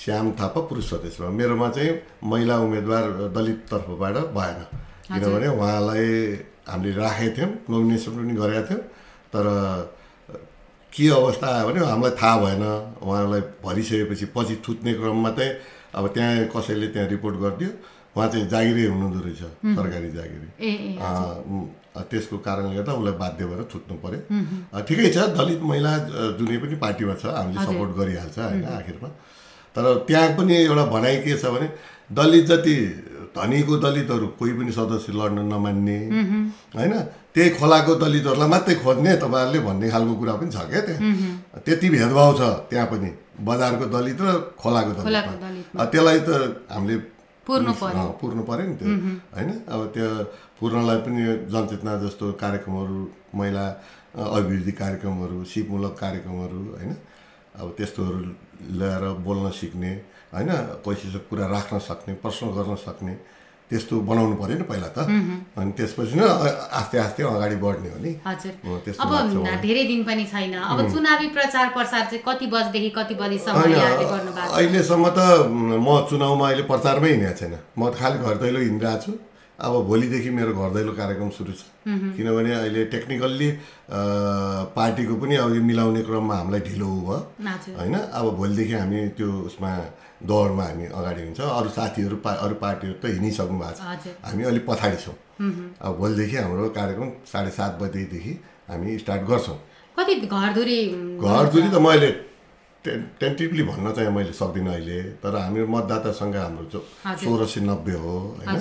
श्याम थापा पुरुष सदस्यमा मेरोमा चाहिँ महिला उम्मेदवार दलित तर्फबाट भएन किनभने उहाँलाई हामीले राखेको थियौँ नोमिनेसन पनि गरेका थियौँ। तर के अवस्था आयो भने हामीलाई थाहा भएन। उहाँलाई भरिसकेपछि पछि थुत्ने क्रममा चाहिँ अब त्यहाँ कसैले त्यहाँ रिपोर्ट गरिदियो। उहाँ चाहिँ जागिरै हुनुहुँदो रहेछ सरकारी जागिरी। त्यसको कारणले गर्दा उसलाई बाध्य भएर पर्यो। अँ, ठिकै छ दलित महिला जुनै पनि पार्टीमा छ हामीले। सपोर्ट गरिहाल्छ होइन आखिरमा। तर त्यहाँ पनि एउटा भनाइ के छ भने दलित जति धनीको दलितहरू कोही पनि सदस्य लड्न नमान्ने होइन? त्यही खोलाको दलितहरूलाई मात्रै खोज्ने तपाईँहरूले भन्ने खालको कुरा पनि छ क्या त्यहाँ। त्यति भेदभाव छ त्यहाँ पनि बजारको दलित र खोलाको दलित। त्यसलाई त हामीले पुर्नु पऱ्यो नि त्यो होइन? अब त्यो पूर्णलाई पनि जनचेतना जस्तो कार्यक्रमहरू महिला अभिवृद्धि कार्यक्रमहरू सिपमूलक कार्यक्रमहरू होइन? अब त्यस्तोहरू ल्याएर बोल्न सिक्ने होइन कसैसँग कुरा राख्न सक्ने प्रश्न गर्न सक्ने त्यस्तो बनाउनु पऱ्यो नि पहिला त। अनि त्यसपछि नै आस्ते आस्ते अगाडि बढ्ने हो नि। अब। धेरै दिन पनि छैन। अब चुनावी प्रचार प्रसार चाहिँ कति बजीदेखि कति बजीसम्म अहिलेसम्म त म, चुनावमा अहिले प्रचारमै हिँडेको छैन। म खालि घर दैलो हिँडिरहेको छु। अब भोलिदेखि मेरो घर दैलो कार्यक्रम सुरु छ। किनभने अहिले टेक्निकल्ली पार्टीको पनि अब यो मिलाउने क्रममा हामीलाई ढिलो भयो। होइन? अब भोलिदेखि हामी त्यो उसमा दौडमा हामी अगाडि हुन्छ। अरू साथीहरू पा अरू पार्टीहरू त हिँडिसक्नु भएको छ। हामी अलिक पछाडि छौँ। अब भोलिदेखि हाम्रो कार्यक्रम साढे सात बजीदेखि हामी स्टार्ट गर्छौँ। कति घरधुरी घर दुरी त मैले टे- टेन्टिभली भन्न चाहिँ मैले सक्दिनँ अहिले। तर हाम्रो मतदाता सङ्ख्या हाम्रो। सोह्र सय नब्बे हो होइन?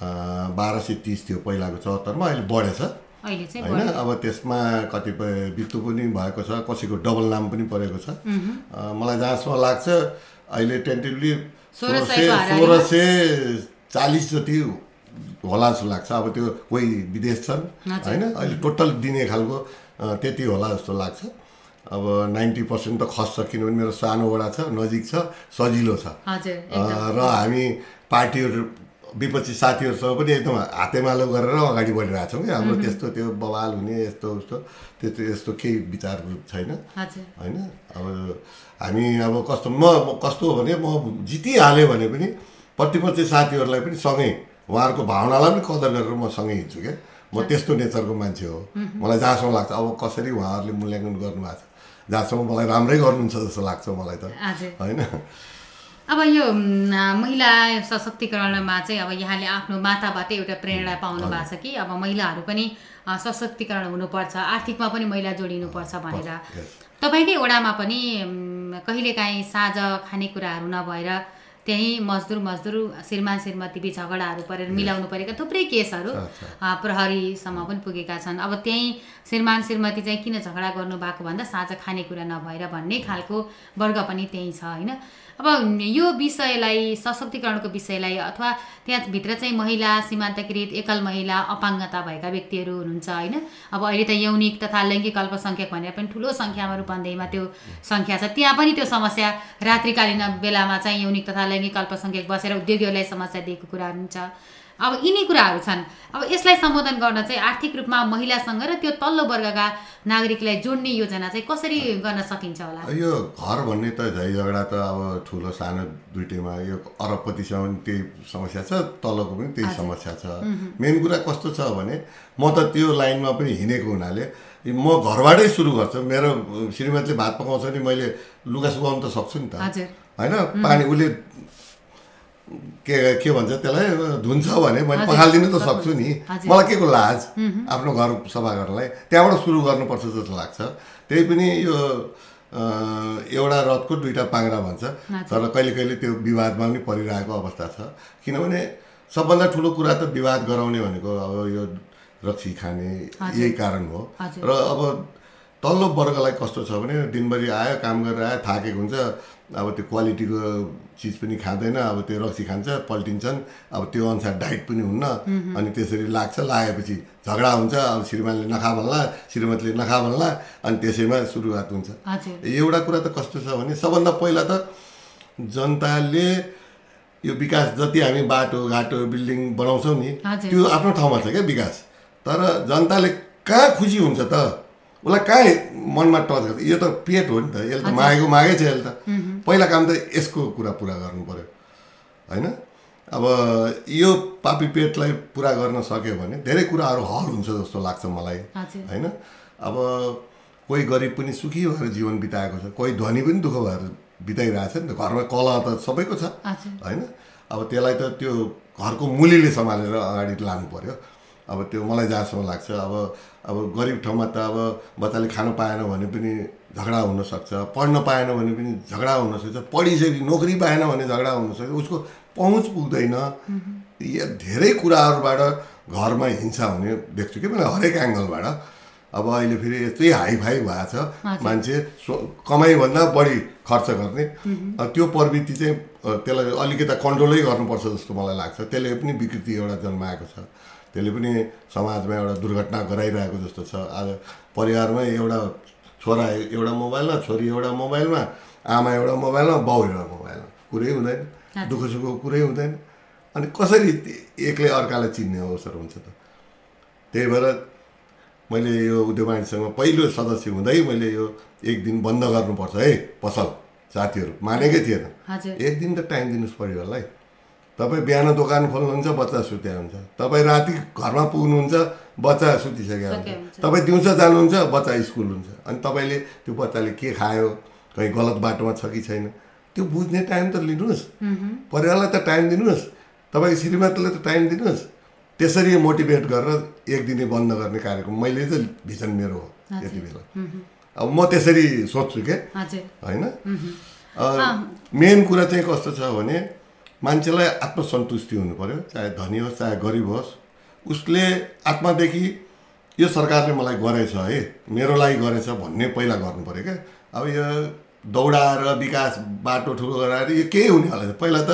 बाह्र सय तिस थियो पहिलाको चौहत्तरमा अहिले बढेछ। होइन? अब त्यसमा कतिपय मृत्यु पनि भएको छ कसैको डबल नाम पनि परेको छ। मलाई जहाँसम्म लाग्छ अहिले टेन्टिभली सोह्र सय। सोह्र सय चालिस जति होला जस्तो लाग्छ। अब त्यो कोही विदेश छन्। होइन? अहिले टोटल दिने खालको त्यति होला जस्तो लाग्छ। अब नाइन्टी पर्सेन्ट त खस्छ किनभने मेरो सानो वडा छ नजिक छ सजिलो छ। र हामी पार्टीहरू विपक्षी साथीहरूसँग पनि एकदम हातेमालो गरेर अगाडि बढिरहेको छौँ कि हाम्रो त्यस्तो त्यो बवाल हुने यस्तो उस्तो त्यस्तो यस्तो केही विचार छैन। होइन? अब हामी अब कस्तो म कस्तो हो भने म जितिहालेँ भने पनि प्रतिपक्षी साथीहरूलाई पनि सँगै उहाँहरूको भावनालाई पनि कदर गरेर म सँगै हिँड्छु क्या। म त्यस्तो नेचरको मान्छे हो। मलाई जहाँसम्म लाग्छ अब कसरी उहाँहरूले मूल्याङ्कन गर्नुभएको छ? जहाँसम्म मलाई राम्रै गर्नुहुन्छ जस्तो लाग्छ मलाई त। होइन? अब यो महिला सशक्तिकरणमा चाहिँ अब यहाँले आफ्नो माताबाट एउटा प्रेरणा पाउनु भएको छ कि अब महिलाहरू पनि सशक्तिकरण हुनुपर्छ आर्थिकमा पनि महिला जोडिनुपर्छ भनेर. तपाईँकै ओडामा पनि कहिलेकाहीँ साँझ खानेकुराहरू नभएर त्यहीँ मजदुर मजदुर श्रीमान श्रीमती बिच झगडाहरू परेर मिलाउनु परेका थुप्रै केसहरू प्रहरीसम्म पनि पुगेका छन्। अब त्यहीँ श्रीमान श्रीमती चाहिँ किन झगडा गर्नु भएको भन्दा साँझ खानेकुरा नभएर भन्ने खालको वर्ग पनि त्यहीँ छ होइन? अब यो विषयलाई सशक्तिकरणको विषयलाई अथवा त्यहाँभित्र चाहिँ महिला सीमान्तकृत एकल महिला अपाङ्गता भएका व्यक्तिहरू हुनुहुन्छ होइन? अब अहिले त यौनिक तथा लैङ्गिक अल्पसङ्ख्यक भनेर पनि ठुलो सङ्ख्यामा रूपन्देहीमा त्यो सङ्ख्या छ। त्यहाँ पनि त्यो समस्या रात्रिकालीन बेलामा चाहिँ यौनिक तथा लैङ्गिक अल्पसङ्ख्यक बसेर उद्योगीहरूलाई समस्या दिएको कुराहरू हुन्छ। अब यिनी कुराहरू छन्। अब यसलाई सम्बोधन गर्न चाहिँ आर्थिक रूपमा महिलासँग र त्यो तल्लो वर्गका नागरिकलाई जोड्ने योजना चाहिँ कसरी गर्न सकिन्छ होला? यो घर भन्ने त झै झगडा त अब ठुलो सानो दुइटैमा यो अरबपतिसँग पनि त्यही समस्या छ तलको पनि त्यही समस्या छ। मेन कुरा कस्तो छ भने म त त्यो लाइनमा पनि हिँडेको हुनाले म घरबाटै सुरु गर्छु। मेरो श्रीमतीले भात पकाउँछ नि मैले लुगा सुकाउनु त सक्छु नि त। होइन? पानी उसले के के भन्छ त्यसलाई? धुन्छ भने मैले पखालिदिनु त सक्छु नि। मलाई के को लाज? आफ्नो घर सफा गर्नलाई। त्यहाँबाट सुरु गर्नुपर्छ जस्तो लाग्छ। त्यही पनि यो एउटा रथको दुईवटा पाङ्रा भन्छ। तर कहिले कहिले त्यो विवादमा पनि परिरहेको अवस्था छ। किनभने सबभन्दा ठुलो कुरा त विवाद गराउने भनेको अब यो रक्सी खाने यही कारण हो। र अब तल्लो वर्गलाई कस्तो छ भने दिनभरि आयो काम गरेर आयो थाकेको हुन्छ। अब त्यो क्वालिटीको चिज पनि खाँदैन अब त्यो रक्सी खान्छ पल्टिन्छन् अब त्यो अनुसार डाइट पनि हुन्न। अनि त्यसरी लाग्छ लागेपछि झगडा हुन्छ अब श्रीमानले नखा भन्ला श्रीमतीले नखा भन्ला अनि त्यसैमा सुरुवात हुन्छ। एउटा कुरा त कस्तो छ भने सबभन्दा पहिला त जनताले यो विकास जति हामी बाटो घाटो बिल्डिङ बनाउँछौँ नि। त्यो आफ्नो ठाउँमा छ क्या विकास। तर जनताले कहाँ खुसी हुन्छ त? उसलाई कहाँ मनमा टच गर्छ। यो त पेट हो नि त। यसले त मागेको मागै छ यसले त। पहिला काम त यसको कुरा पुरा गर्नु पर्यो। होइन? अब यो पापी पेटलाई पुरा गर्न सक्यो भने धेरै कुराहरू हल हुन्छ जस्तो लाग्छ मलाई। होइन? अब कोही गरिब पनि सुखी भएर जीवन बिताएको छ। कोही धनी पनि दुःख भएर बिताइरहेछ नि त। घरमा कला त सबैको छ। होइन? अब त्यसलाई त त्यो घरको मुलीले सम्हालेर अगाडि लानु पर्यो। अब त्यो मलाई जहाँसम्म लाग्छ अब अब गरिब ठाउँमा त अब बच्चाले खान पाएन भने पनि झगडा हुनसक्छ पढ्न पाएन भने पनि झगडा हुनसक्छ पढिसके नोकरी पाएन भने झगडा हुनसक्छ उसको पहुँच पुग्दैन। यो धेरै कुराहरूबाट घरमा हिंसा हुने देख्छु कि मैले हरेक एङ्गलबाट। अब अहिले फेरि यस्तै हाइफाई भएको छ। मान्छे सो कमाइभन्दा बढी खर्च गर्ने। त्यो प्रवृत्ति चाहिँ त्यसलाई अलिकति कन्ट्रोलै गर्नुपर्छ जस्तो मलाई लाग्छ। त्यसले पनि विकृति एउटा जन्माएको छ। त्यसले पनि समाजमा एउटा दुर्घटना गराइरहेको जस्तो छ। आज परिवारमै एउटा छोरा एउटा मोबाइलमा छोरी एउटा मोबाइलमा आमा एउटा मोबाइलमा बाउ एउटा मोबाइलमा। कुरै हुँदैन। दुःख सुखको कुरै हुँदैन। अनि कसरी एकले अर्कालाई चिन्ने अवसर हुन्छ त? त्यही भएर मैले यो उद्योगवाणीसँग पहिलो सदस्य हुँदै मैले यो एक दिन बन्द गर्नुपर्छ है पसल। साथीहरू मानेकै थिएन। एक दिन त टाइम दिनुहोस् परिवारलाई तपाईँ बिहान दोकान खोल्नुहुन्छ बच्चा सुत्या हुन्छ। तपाईँ राति घरमा पुग्नुहुन्छ बच्चा सुतिसकेको हुन्छ। तपाईँ दिउँसो जानुहुन्छ बच्चा स्कुल हुन्छ। अनि तपाईँले त्यो बच्चाले के खायो कहीँ गलत बाटोमा छ कि छैन त्यो बुझ्ने टाइम त लिनुहोस्। परिवारलाई त टाइम दिनुहोस्। तपाईँको श्रीमतीलाई त टाइम दिनुहोस्। त्यसरी मोटिभेट गरेर एक दिने बन्द गर्ने कार्यक्रम मैले चाहिँ भिजन मेरो हो यति बेला। अब म त्यसरी सोध्छु क्या होइन? मेन कुरा चाहिँ कस्तो छ भने मान्छेलाई आत्मसन्तुष्टि हुनु पर्यो चाहे धनी होस् चाहे गरिब होस् उसले आत्मादेखि यो सरकारले मलाई गरेछ है मेरो लागि गरेछ भन्ने पहिला गर्नु पऱ्यो क्या। अब यो दौडाएर विकास बाटो ठुलो गराएर यो केही हुने होला पहिला त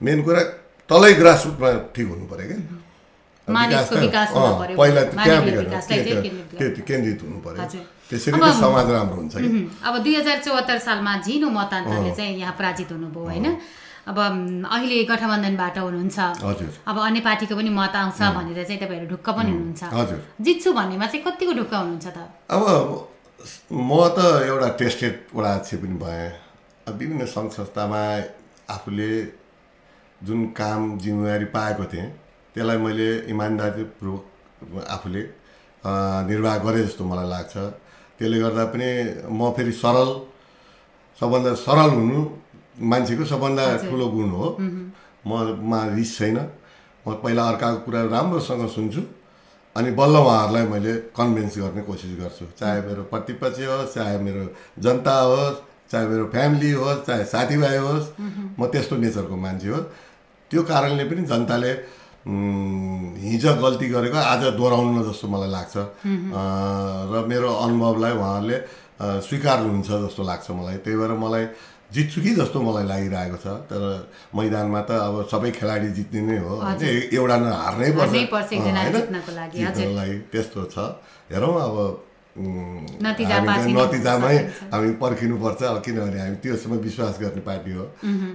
मेन कुरा तलै ग्रासरुटमा ठिक हुनु पऱ्यो क्या। पहिला त्यहाँ केन्द्रित हुनु हजुर। त्यसरी नै समाज राम्रो हुन्छ। अब दुई हजार चौहत्तर सालमा झिनो मतदानले चाहिँ यहाँ पराजित हुनुभयो होइन? अब अहिले गठबन्धनबाट हुनुहुन्छ। हजुर। अब अन्य पार्टीको पनि मत आउँछ भनेर चाहिँ तपाईँहरू ढुक्क पनि हुनुहुन्छ। हजुर। जित्छु भन्नेमा चाहिँ कतिको ढुक्क हुनुहुन्छ त? अब म त एउटा टेस्टेड वडाध्यक्ष पनि भएँ। विभिन्न सङ्घ संस्थामा आफूले जुन काम जिम्मेवारी पाएको थिएँ त्यसलाई मैले इमान्दारीपूर्वक आफूले निर्वाह गरेँ जस्तो मलाई लाग्छ। त्यसले गर्दा पनि म फेरि सरल सबभन्दा सरल हुनु मान्छेको सबभन्दा। ठुलो गुण हो। ममा रिस छैन। म पहिला अर्काको कुरा राम्रोसँग सुन्छु अनि बल्ल उहाँहरूलाई मैले कन्भिन्स गर्ने कोसिस गर्छु। चाहे मेरो प्रतिपक्ष होस् चाहे मेरो जनता होस् चाहे मेरो फ्यामिली होस् चाहे साथीभाइ होस् म त्यस्तो नेचरको मान्छे हो। त्यो कारणले पनि जनताले हिजो गल्ती गरेको आज दोहोऱ्याउनु जस्तो मलाई लाग्छ। र मेरो अनुभवलाई उहाँहरूले स्वीकार्नुहुन्छ जस्तो लाग्छ मलाई। त्यही भएर मलाई जित्छु कि जस्तो मलाई लागिरहेको छ तर मैदानमा त अब सबै खेलाडी जित्ने नै हो होइन? एउटा न हार्नै पर्छ होइन? लागि। त्यस्तो छ। हेरौँ अब नतिजामै। हामी पर्खिनुपर्छ अब किनभने हामी त्योसम्म विश्वास गर्ने पार्टी हो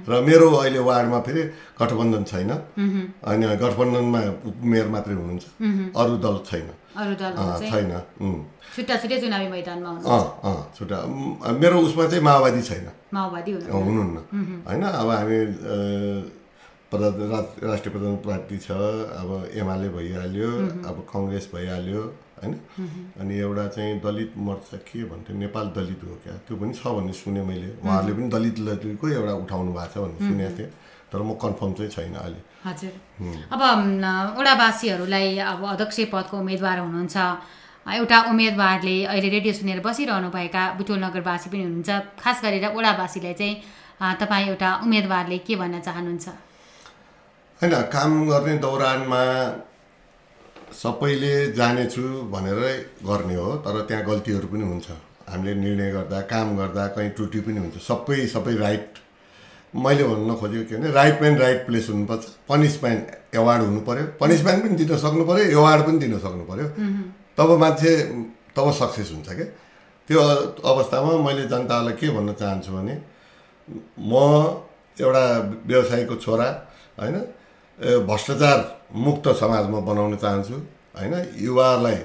र मेरो अहिले वार्डमा फेरि गठबन्धन छैन होइन गठबन्धनमा उपमेयर मात्रै हुनुहुन्छ अरू दल छैन छैन छुट्टा छुट्टै चुनावी मैदानमा हुनु अँ अँ छुट्टा उम्, मेरो उसमा चाहिँ माओवादी छैन माओवादी हुनुहुन्न होइन अब हामी राष्ट्रिय प्रधान पार्टी छ अब एमाले भइहाल्यो अब कङ्ग्रेस भइहाल्यो होइन? अनि एउटा चाहिँ दलित मोर्चा के भन्थ्यो? नेपाल दलित हो क्या? त्यो पनि छ भन्ने सुने मैले। उहाँहरूले पनि दलित दलितको एउटा उठाउनु भएको छ भन्ने सुनेको थिएँ। तर म कन्फर्म चाहिँ छैन अहिले। हजुर। अब ओडावासीहरूलाई अब अध्यक्ष पदको उम्मेदवार हुनुहुन्छ। एउटा उम्मेदवारले अहिले रेडियो सुनेर बसिरहनु भएका बुटोल नगरवासी पनि हुनुहुन्छ। खास गरेर ओडावासीलाई चाहिँ तपाईँ एउटा उम्मेदवारले के भन्न चाहनुहुन्छ? होइन काम गर्ने दौरानमा सबैले जानेछु भनेरै गर्ने हो तर त्यहाँ गल्तीहरू पनि हुन्छ। हामीले निर्णय गर्दा काम गर्दा कहीँ त्रुटि पनि हुन्छ। सबै सबै राइट मैले भन्न खोजेको के भने राइट म्यान राइट प्लेस हुनुपर्छ। पनिसमेन्ट एवार्ड हुनु पऱ्यो पनिसमेन्ट पनि दिन सक्नु पऱ्यो एवार्ड पनि दिन सक्नु पऱ्यो तब मान्छे तब सक्सेस हुन्छ क्या त्यो अवस्थामा मैले जनतालाई के भन्न चाहन्छु भने म एउटा व्यवसायीको छोरा होइन? भ्रष्टाचार मुक्त समाजमा बनाउन चाहन्छु। होइन युवाहरूलाई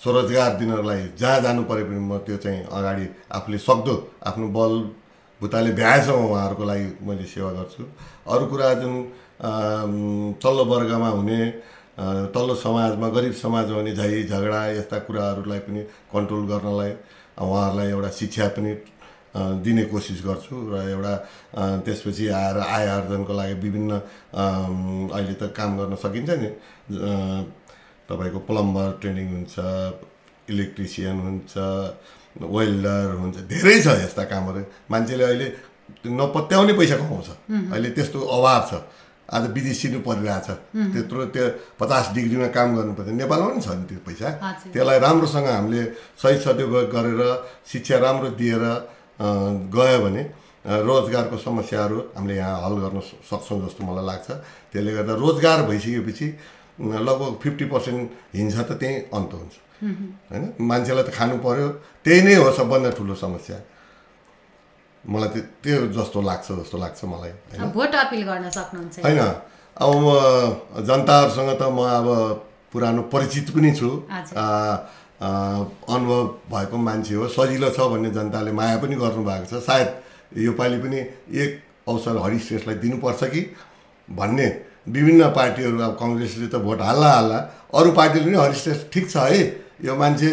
स्वरोजगार दिनलाई जहाँ जानु परे पनि म त्यो चाहिँ अगाडि आफूले सक्दो आफ्नो बल भुताले भ्याएसम्म उहाँहरूको लागि मैले सेवा गर्छु। अरू कुरा जुन तल्लो वर्गमा हुने तल्लो समाजमा गरिब समाजमा हुने झै झगडा यस्ता कुराहरूलाई पनि कन्ट्रोल गर्नलाई उहाँहरूलाई एउटा शिक्षा पनि दिने कोसिस गर्छु र एउटा त्यसपछि आएर आय आर्जनको लागि विभिन्न अहिले त काम गर्न सकिन्छ नि। तपाईँको प्लम्बर ट्रेनिङ हुन्छ इलेक्ट्रिसियन हुन्छ वेल्डर हुन्छ धेरै छ यस्ता कामहरू। मान्छेले अहिले नपत्याउने पैसा कमाउँछ। अहिले त्यस्तो अभाव छ। आज विदेशिनु परिरहेछ। त्यत्रो त्यो पचास डिग्रीमा काम गर्नुपर्छ नेपालमा पनि छ नि त्यो पैसा। त्यसलाई राम्रोसँग हामीले सही सदुपयोग गरेर शिक्षा राम्रो दिएर गयो भने रोजगारको समस्याहरू हामीले यहाँ हल गर्न सक्छौँ जस्तो मलाई लाग्छ। त्यसले गर्दा रोजगार भइसकेपछि लगभग फिफ्टी पर्सेन्ट हिंसा त त्यहीँ अन्त हुन्छ। होइन? मान्छेलाई त खानु पर्यो। त्यही नै हो सबभन्दा ठुलो समस्या। मलाई त्यो त्यो जस्तो लाग्छ जस्तो लाग्छ मलाई। भोट अपिल गर्न सक्नुहुन्छ। होइन। अब म जनताहरूसँग त म अब पुरानो परिचित पनि छु। अनुभव भएको मान्छे हो सजिलो छ भन्ने जनताले माया पनि गर्नुभएको छ। सायद योपालि पनि एक अवसर हरिश्रेष्ठलाई दिनुपर्छ कि? भन्ने विभिन्न पार्टीहरू अब कङ्ग्रेसले त भोट हाल्ला हाल्ला अरू पार्टीले पनि हरिश्रेष्ठ ठिक छ है यो मान्छे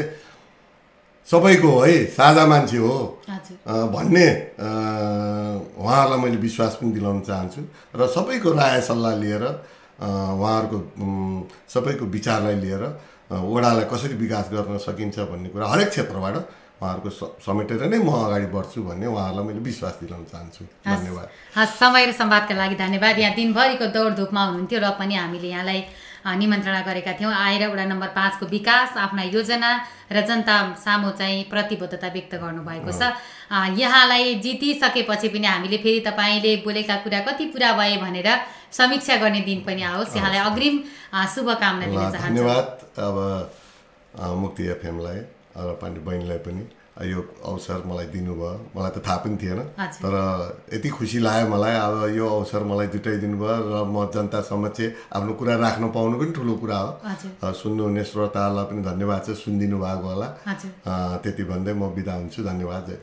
सबैको हो है साझा मान्छे हो। भन्ने उहाँहरूलाई मैले विश्वास पनि दिलाउन चाहन्छु र सबैको राय सल्लाह लिएर उहाँहरूको सबैको विचारलाई लिएर वडालाई कसरी विकास गर्न सकिन्छ भन्ने कुरा हरेक क्षेत्रबाट उहाँहरूको समेटेर नै म अगाडि बढ्छु भन्ने उहाँहरूलाई मैले विश्वास दिलाउन चाहन्छु। धन्यवाद। हस् समय र संवादका लागि धन्यवाद। यहाँ दिनभरिको दौडधुपमा हुनुहुन्थ्यो र पनि हामीले यहाँलाई निमन्त्रणा गरेका थियौँ। आएर वडा नम्बर पाँचको विकास आफ्ना योजना र जनता सामु चाहिँ प्रतिबद्धता व्यक्त गर्नुभएको छ। यहाँलाई जितिसकेपछि पनि हामीले फेरि तपाईँले बोलेका कुरा कति पुरा भए भनेर समीक्षा गर्ने दिन पनि आओस्। यहाँलाई अग्रिम शुभकामना दिन चाहन्छु। धन्यवाद। अब मुक्ति एफएमलाई र पाण्डे बहिनीलाई पनि। यो अवसर मलाई दिनुभयो। मलाई त थाहा पनि थिएन। तर यति खुसी लाग्यो मलाई। अब यो अवसर मलाई जुटाइदिनु भयो र म जनता समक्ष आफ्नो कुरा राख्न पाउनु पनि ठुलो कुरा हो। सुन्नुहुने श्रोताहरूलाई पनि धन्यवाद छ सुनिदिनु भएको होला त्यति भन्दै म बिदा हुन्छु। धन्यवाद जय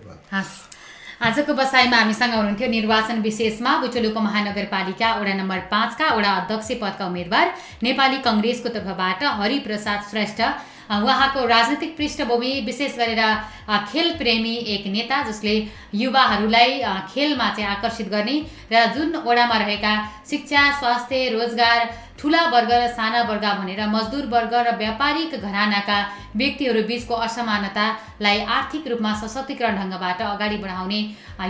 आजको बसाइमा हामीसँग हुनुहुन्थ्यो निर्वाचन विशेषमा बुटोलुको महानगरपालिका वडा नम्बर पाँचका वडा अध्यक्ष पदका उम्मेद्वार नेपाली कङ्ग्रेसको तर्फबाट हरिप्रसाद श्रेष्ठ उहाँको राजनैतिक पृष्ठभूमि विशेष गरेर खेल प्रेमी एक नेता जसले युवाहरूलाई खेलमा चाहिँ आकर्षित गर्ने र जुन वडामा रहेका शिक्षा स्वास्थ्य रोजगार ठुला वर्ग र साना वर्ग भनेर मजदुर वर्ग र व्यापारिक घरानाका व्यक्तिहरू बिचको असमानतालाई आर्थिक रूपमा सशक्तिकरण ढङ्गबाट अगाडि बढाउने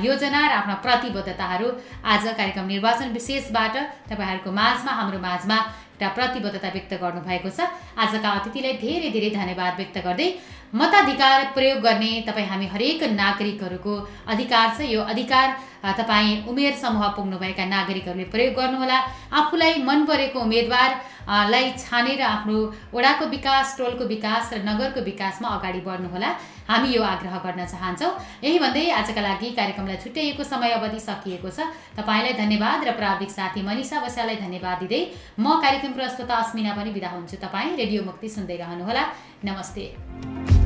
योजना र आफ्ना प्रतिबद्धताहरू। आज कार्यक्रम निर्वाचन विशेषबाट तपाईँहरूको माझमा हाम्रो माझमा एउटा प्रतिबद्धता व्यक्त गर्नुभएको छ। आजका अतिथिलाई धेरै धेरै धन्यवाद व्यक्त गर्दै मताधिकार प्रयोग गर्ने तपाईँ हामी हरेक नागरिकहरूको अधिकार छ। यो अधिकार तपाईँ उमेर समूह पुग्नुभएका नागरिकहरूले प्रयोग गर्नुहोला। आफूलाई मन परेको उम्मेदवार लाई छानेर आफ्नो वडाको विकास टोलको विकास र नगरको विकासमा अगाडि बढ्नुहोला। हामी यो आग्रह गर्न चाहन्छौँ। यही भन्दै आजका लागि कार्यक्रमलाई छुट्याइएको समय अवधि सकिएको छ। तपाईँलाई धन्यवाद र प्राविधिक साथी मनिषा बस्यालाई धन्यवाद दिँदै म कार्यक्रम प्रस्तुता अस्मिना पनि बिदा हुन्छु। तपाईँ रेडियो मुक्ति सुन्दै रहनुहोला। नमस्ते।